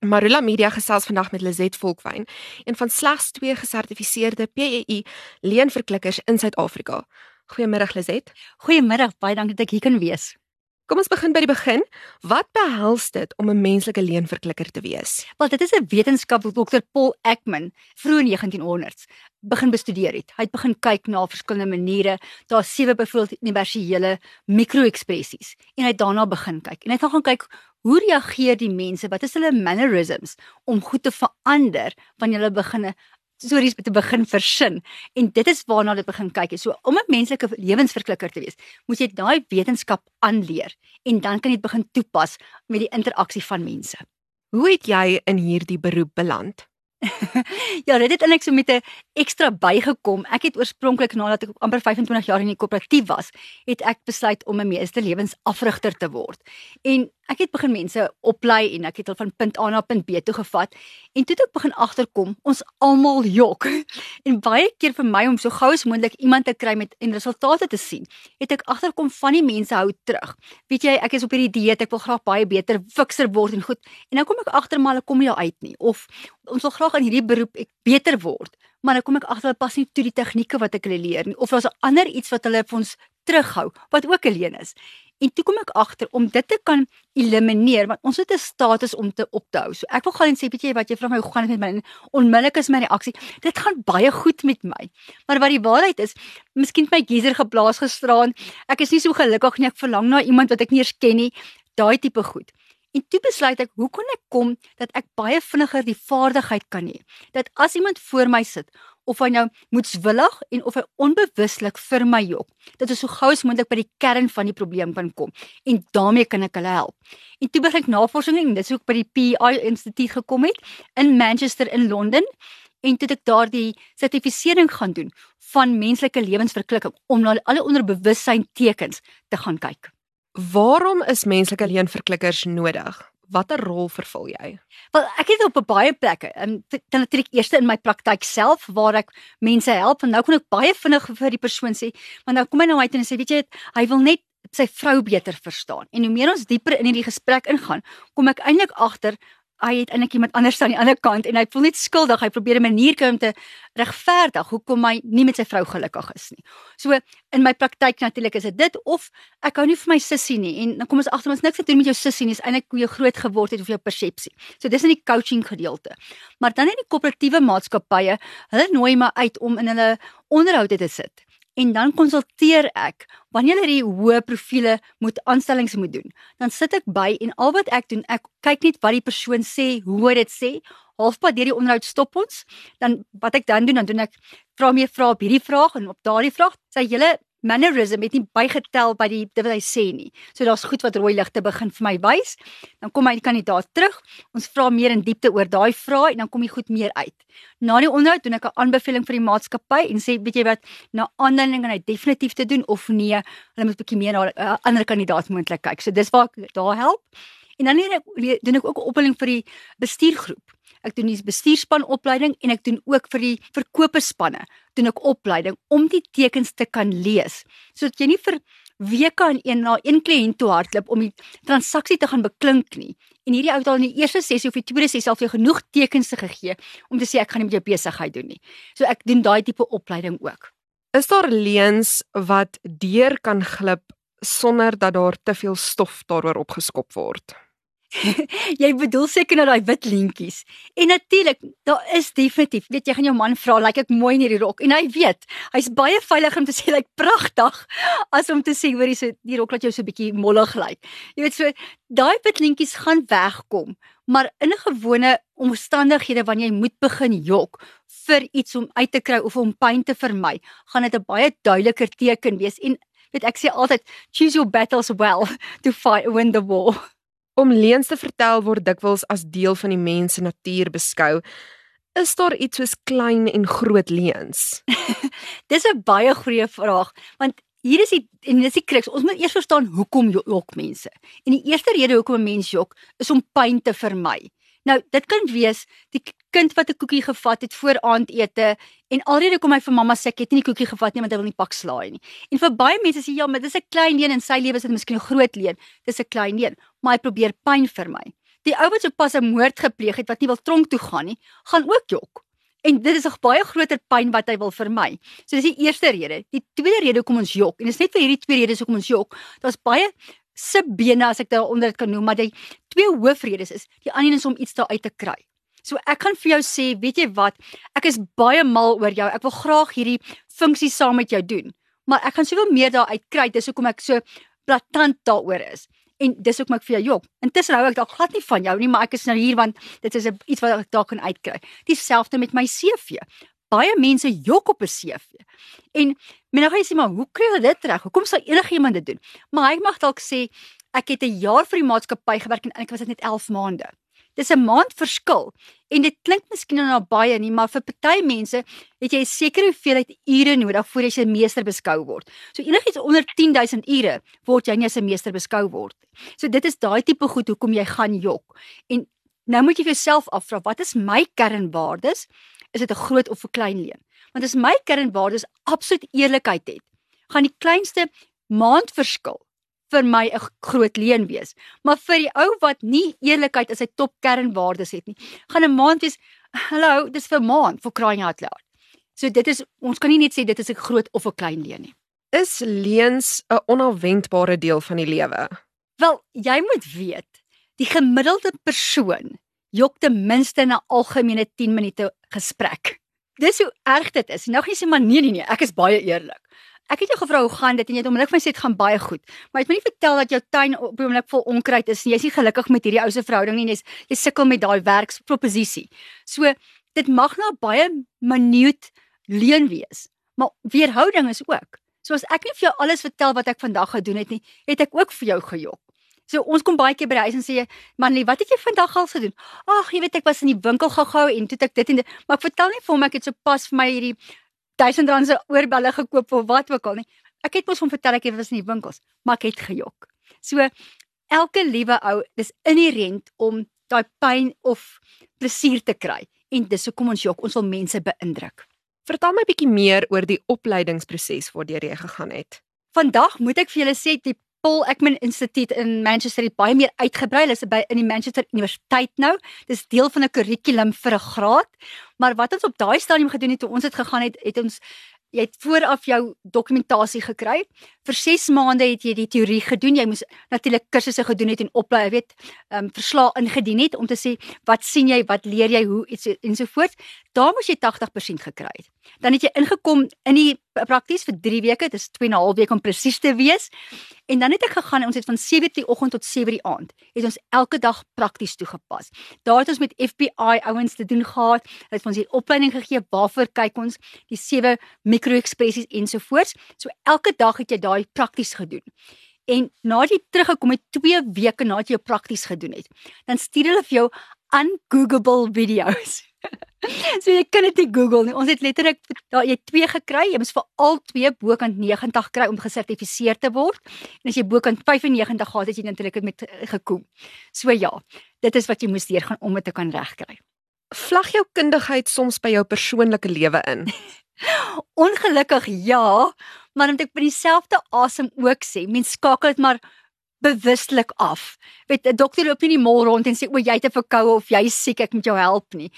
Marula Media gesels vandag met Lizet Volkwyn, een van slegs twee gesertifiseerde PEI leenverklikkers in Suid-Afrika. Goeiemôre Lizet. Goeiemôre, baie dankie dat ek hier kan wees. Kom ons begin by die begin. Wat behels dit om 'n menslike leenverklikker te wees? Wel, dit is 'n wetenskap wat Dr. Paul Ekman vroeg in 1900s begin bestudeer het. Hy het begin kyk na verskillende maniere. Daar's sewe byvoorbeeld universele mikroekspressies en hy het daarna begin kyk. En hy het gaan kyk hoe reageer die mense? Wat is hulle mannerisms om goed te verander wanneer hulle begin stories te begin versin en dit is waarna dit begin kyk. So om 'n menslike lewensverklikker te wees, moet jy daai wetenskap aanleer en dan kan jy dit begin toepas met die interaksie van mense. Hoe het jy in hierdie beroep beland? ja, dit het eintlik so met 'n ekstra bygekom. Ek het oorspronklik nadat ek amper 25 jaar in die koöperatief was, het ek besluit om 'n meester lewensafrigter te word. En ek het begin mense oplei en ek het hulle van punt A na punt B toe gevat en toe het ek begin agterkom ons almal jok. En baie keer vir my om so gou as moontlik iemand te kry met en resultate te sien, het ek agterkom van die mense hou terug. Weet jy, ek is op hierdie dieet, ek wil graag baie beter fikser word en goed. En nou kom ek agter maar hulle kom nie daar uit nie of ons wil graag in hierdie beroep ek beter word. Maar nou kom ek agter hulle pas nie toe die tegnieke wat ek hulle leer nie of daar's 'n ander iets wat hulle vir ons terughou wat ook alleen is. En toe kom ek agter om dit te kan elimineer want ons het 'n status om te op te hou. So ek wil gaan en sê weet jy wat jy vra my hoe gaan dit met my? Onmiddellik is my reaksie, dit gaan baie goed met my. Maar wat die waarheid is, miskien my geyser geblaas gisteraan. Ek is nie so gelukkig nie. Ek verlang na iemand wat ek nie eens ken nie. Daai tipe goed. En toe besluit ek, hoe kon ek kom dat ek baie vinniger die vaardigheid kan hê dat as iemand voor my sit of hy nou moetswillig en of hy onbewuslik vir my jok. Dit is so gou as moontlik by die kern van die probleem kan kom en daarmee kan ek hulle help. En toe begin ek navorsing en dit is ook by die PI Instituut gekom het in Manchester in Londen en toe ek daardie sertifisering gaan doen van menslike lewensverkwikking om na alle onderbewussyn tekens te gaan kyk. Waarom is menslike leenverklikkers nodig? Watter rol vervul jy? Wel, ek het op baie plekke en dan natuurlik eers in my praktyk self waar ek mense help en nou kon ek baie vinnig vir die persoon sê, want nou kom hy nou uit en sê, weet jy, hy wil net sy vrou beter verstaan. En hoe meer ons dieper in hierdie gesprek ingaan, kom ek eintlik agter hy het eintlik iemand anders aan die ander kant en hy voel net skuldig. Hy probeer 'n manier kry om te regverdig hoekom hy nie met sy vrou gelukkig is nie. So in my praktyk natuurlik is dit dit of ek hou nie vir my sussie nie en dan kom ons agter ons niks te doen met jou sussie nie. Dis eintlik hoe jy groot geword het of jou persepsie. So dis in die coaching gedeelte. Maar dan in die koöperatiewe maatskappye, hulle nooi my uit om in hulle onderhoude te sit en dan konsulteer ek wanneer hulle die hoë profile moet aanstellings moet doen. Dan sit ek by en al wat ek doen, ek kyk net wat die persoon sê, hoe hy dit sê. Halfpad deur die onderhoud stop ons. Dan wat ek dan doen, dan doen ek vra meer vrae op hierdie vraag en op daardie vraag. Sy hele mannerism het nie bygetel by die wat hy sê nie. So daar's goed wat rooi ligte begin vir my wys. Dan kom my kandidaat terug. Ons vra meer in diepte oor daai vrae en dan kom die goed meer uit. Na die onderhoud doen ek 'n aanbeveling vir die maatskappy en sê weet jy wat, na aanleiding kan hy definitief te doen of nee, hulle moet 'n bietjie meer na 'n uh, ander kandidaat moontlik kyk. So dis waar ek daar help. En dan doen ek ook 'n opleiding vir die bestuurgroep. Ek doen die bestuurspan opleiding en ek doen ook vir die verkoperspanne doen ek opleiding om die tekens te kan lees sodat jy nie vir weke aan een na een kliënt toe hardloop om die transaksie te gaan beklink nie. En hierdie ou het al in die eerste sessie of die tweede sessie al vir genoeg tekens te gegee om te sê ek gaan nie met jou besigheid doen nie. So ek doen daai tipe opleiding ook. Is daar leuns wat deur kan glip sonder dat daar te veel stof daaroor opgeskop word? jy bedoel seker nou daai wit lintjies. En natuurlik, daar is definitief, weet jy gaan jou man vra, lyk like ek mooi in hierdie rok? En hy weet, hy's baie veilig om te sê lyk like, pragtig as om te sê hoor jy so die rok laat jou so bietjie mollig lyk. Jy weet so daai wit lintjies gaan wegkom, maar in 'n gewone omstandighede wanneer jy moet begin jok vir iets om uit te kry of om pyn te vermy, gaan dit 'n baie duideliker teken wees en weet ek sê altyd choose your battles well to fight win the war. Om leuns te vertel word dikwels as deel van die mens se natuur beskou. Is daar iets soos klein en groot leuns? Dis 'n baie goeie vraag, want hier is die en dis die kruks. Ons moet eers verstaan hoekom jok mense. En die eerste rede hoekom 'n mens jok, is om pyn te vermy. Nou, dit kan wees die kind wat 'n koekie gevat het voor aandete en alreeds kom hy vir mamma sê ek het nie die koekie gevat nie want hy wil nie pak slaai nie. En vir baie mense sê ja, maar dis 'n klein leen en sy lewe is dit miskien 'n groot leen. Dis 'n klein leen, maar hy probeer pyn vir my. Die ou wat sopas 'n moord gepleeg het wat nie wil tronk toe gaan nie, gaan ook jok. En dit is 'n baie groter pyn wat hy wil vermy. So dis die eerste rede. Die tweede rede hoekom ons jok en dit is net vir hierdie twee redes hoekom ons jok. Daar's baie subbene as ek daaronder dit kan noem, maar die twee hoofredes is die ander is om iets daar uit te kry. So ek kan vir jou sê, weet jy wat, ek is baie mal oor jou. Ek wil graag hierdie funksie saam met jou doen. Maar ek gaan soveel meer daar uit kry. Dis hoekom ek so blaatant daaroor is. En dis hoekom ek vir jou jok. Intussen hou ek dalk glad nie van jou nie, maar ek is nou hier want dit is iets wat ek dalk kan uitkry. Dieselfde met my CV. Baie mense jok op 'n CV. En men nou gaan sê maar hoe kry jy dit reg? Hoekom sal enigiemand dit doen? Maar ek mag dalk sê ek het 'n jaar vir die maatskappy gewerk en eintlik was dit net 11 maande. Dis 'n maand verskil en dit klink miskien nou na baie nie, maar vir party mense het jy 'n sekere hoeveelheid ure nodig voordat jy 'n meester beskou word. So enigiets onder 10000 ure word jy nie as 'n meester beskou word. So dit is daai tipe goed hoekom jy gaan jok. En nou moet jy vir jouself afvra, wat is my kernwaardes? Is dit 'n groot of 'n klein leen? Want as my kernwaardes absoluut eerlikheid het, gaan die kleinste maandverskil vir my 'n groot leen wees. Maar vir die ou wat nie eerlikheid as sy top kernwaardes het nie, gaan 'n maand wees, hallo, dis vir maand vir crying out loud. So dit is ons kan nie net sê dit is 'n groot of 'n klein leen nie. Is leuns 'n onafwendbare deel van die lewe? Wel, jy moet weet, die gemiddelde persoon jok ten minste 'n algemene 10 minute gesprek. Dis hoe erg dit is. Nou gaan jy sê maar nee nee nee, ek is baie eerlik. Ek het jou gevra hoe gaan dit en jy het onmiddellik vir my sê dit gaan baie goed. Maar jy moet nie vertel dat jou tuin op die oomblik vol onkruid is nie. Jy's nie gelukkig met hierdie ou se verhouding nie. Jy's jy sukkel met daai werksproposisie. So dit mag nou baie minute leen wees, maar weerhouding is ook. So as ek nie vir jou alles vertel wat ek vandag gedoen het nie, het ek ook vir jou gejok. So ons kom baie keer by die huis en sê, "Manlie, wat het jy vandag al gedoen?" "Ag, jy weet ek was in die winkel gehou en toe het ek dit en dit." Maar ek vertel nie vir hom ek het so pas vir my hierdie 1000 rand se oorbelle gekoop of wat ook al nie. Ek het mos hom vertel ek was in die winkels, maar ek het gejok. So elke liewe ou, dis inherënt om daai pyn of plesier te kry en dis hoekom ons jok, ons wil mense beïndruk. Vertel my bietjie meer oor die opleidingsproses waardeur jy gegaan het. Vandag moet ek vir julle sê die Paul Ekman Instituut in Manchester het baie meer uitgebrei. Hulle is by in die Manchester Universiteit nou. Dis deel van 'n kurrikulum vir 'n graad. Maar wat ons op daai stadium gedoen het toe ons dit gegaan het, het ons jy het vooraf jou dokumentasie gekry. Vir 6 maande het jy die teorie gedoen. Jy moes natuurlik kursusse gedoen het en oplei, weet, ehm um, verslae ingedien het om te sê wat sien jy, wat leer jy, hoe iets ensovoorts. Daar moes jy 80% gekry het. Dan het jy ingekom in die prakties vir 3 weke, dit is 2 en 'n half weke om presies te wees. En dan het ek gegaan en ons het van 7:00 die oggend tot 7:00 die aand het ons elke dag prakties toegepas. Daar het ons met FBI ouens te doen gehad. Hulle het ons hier opleiding gegee waarvoor kyk ons die sewe mikroekspressies ensovoorts. So elke dag het jy daai prakties gedoen. En nadat jy teruggekom het 2 weke nadat jy jou prakties gedoen het, dan stuur hulle vir jou ungoogleable video's. so jy kan dit nie Google nie. Ons het letterlik daar jy twee gekry. Jy moet vir al twee bokant 90 kry om gesertifiseer te word. En as jy bokant 95 gehad het, jy natuurlik met eh, gekom. So ja, dit is wat jy moes deur gaan om dit te kan regkry. Vlag jou kundigheid soms by jou persoonlike lewe in. Ongelukkig ja, maar om dit by dieselfde asem ook sê, mens skakel dit maar bewustelik af. Weet 'n dokter loop nie in die mall rond en sê o, jy het 'n verkoue of jy is siek, ek moet jou help nie.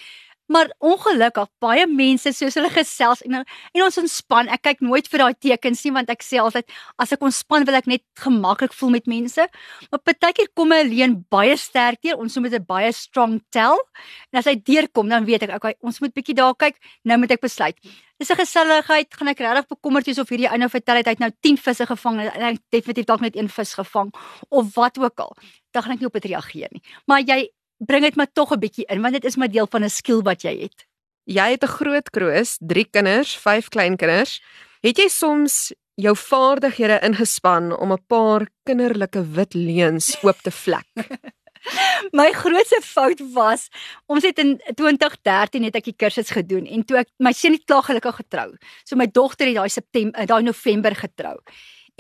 Maar ongelukkig baie mense soos hulle gesels en en ons ontspan. Ek kyk nooit vir daai tekens nie want ek sê altyd as ek ontspan wil ek net gemaklik voel met mense. Maar partykeer kom 'n leen baie sterk deur. Ons moet 'n baie strong tell. En as hy deurkom dan weet ek okay, ons moet bietjie daar kyk. Nou moet ek besluit. Dis 'n geselligheid. Gaan ek regtig bekommerd wees of hierdie ou nou vertel het hy het nou 10 visse gevang en hy definitief dalk net een vis gevang of wat ook al. Dan gaan ek nie op dit reageer nie. Maar jy bring dit maar tog 'n bietjie in want dit is maar deel van 'n skill wat jy het. Jy het 'n groot kroos, 3 kinders, 5 kleinkinders. Het jy soms jou vaardighede ingespan om 'n paar kinderlike wit leuns oop te vlek? my grootste fout was ons het in 2013 het ek die kursus gedoen en toe ek my seun het klaar gelukkig getrou. So my dogter het daai September daai November getrou.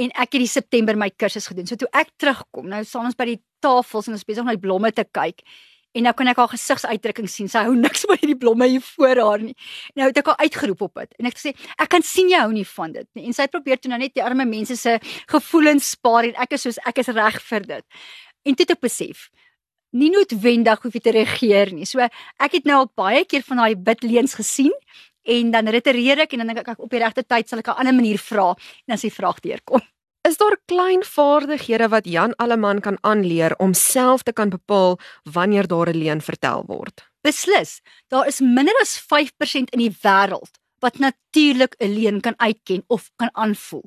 En ek het die September my kursus gedoen. So toe ek terugkom, nou staan ons by die tafels en ons besig om na die blomme te kyk. En nou kan ek haar gesigsuitdrukking sien. Sy hou niks van hierdie blomme hier voor haar nie. Nou het ek haar uitgeroep op dit. En ek sê, ek kan sien jy hou nie van dit nie. En sy het probeer toe nou net die arme mense se gevoelens spaar en ek is soos ek is reg vir dit. En toe het ek besef, nie noodwendig hoef jy te reageer nie. So ek het nou al baie keer van daai wit leuns gesien en dan ritereer ek en dan dink ek ek op die regte tyd sal ek 'n ander manier vra en dan as die vraag deurkom. Is daar klein vaardighede wat Jan Alleman kan aanleer om self te kan bepaal wanneer daar 'n leuen vertel word? Beslis. Daar is minder as 5% in die wêreld wat natuurlik 'n leuen kan uitken of kan aanvoel.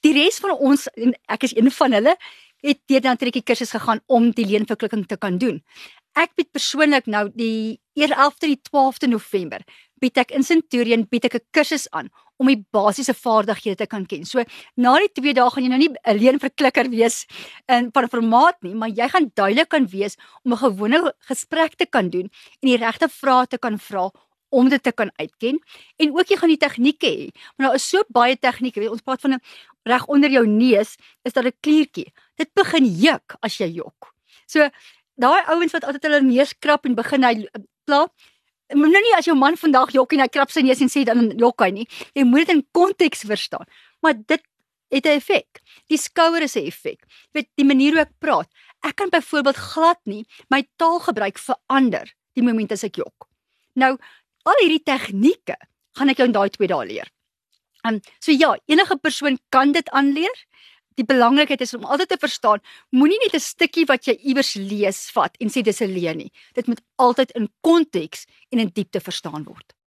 Die res van ons en ek is een van hulle het deur dan trekkie kursus gegaan om die leenverklikking te kan doen. Ek bied persoonlik nou die 11de die 12de November bied ek in Centurion bied ek 'n kursus aan om die basiese vaardighede te kan ken. So na die 2 dae gaan jy nou nie alleen verklikker wees in van formaat nie, maar jy gaan duidelik kan wees om 'n gewone gesprek te kan doen en die regte vrae te kan vra om dit te kan uitken en ook jy gaan die tegnieke hê. Maar daar is so baie tegnieke. Weet, ons praat van 'n reg onder jou neus is daar 'n kliertjie. Dit begin juk as jy jok. So daai ouens wat altyd hulle neus krap en begin hy pla Nou nie as jou man vandag jok en hy krap sy neus en sê dan jok hy nie. Jy moet dit in konteks verstaan. Maar dit het 'n effek. Die skouer is 'n effek. Jy weet die manier hoe ek praat. Ek kan byvoorbeeld glad nie my taalgebruik verander die oomblik as ek jok. Nou al hierdie tegnieke gaan ek jou in daai 2 dae leer. Um, so ja, enige persoon kan dit aanleer. Die belangrikheid is om altyd te verstaan, moenie net 'n stukkie wat jy iewers lees vat en sê dis 'n leuen nie. Dit moet altyd in konteks en in diepte verstaan word.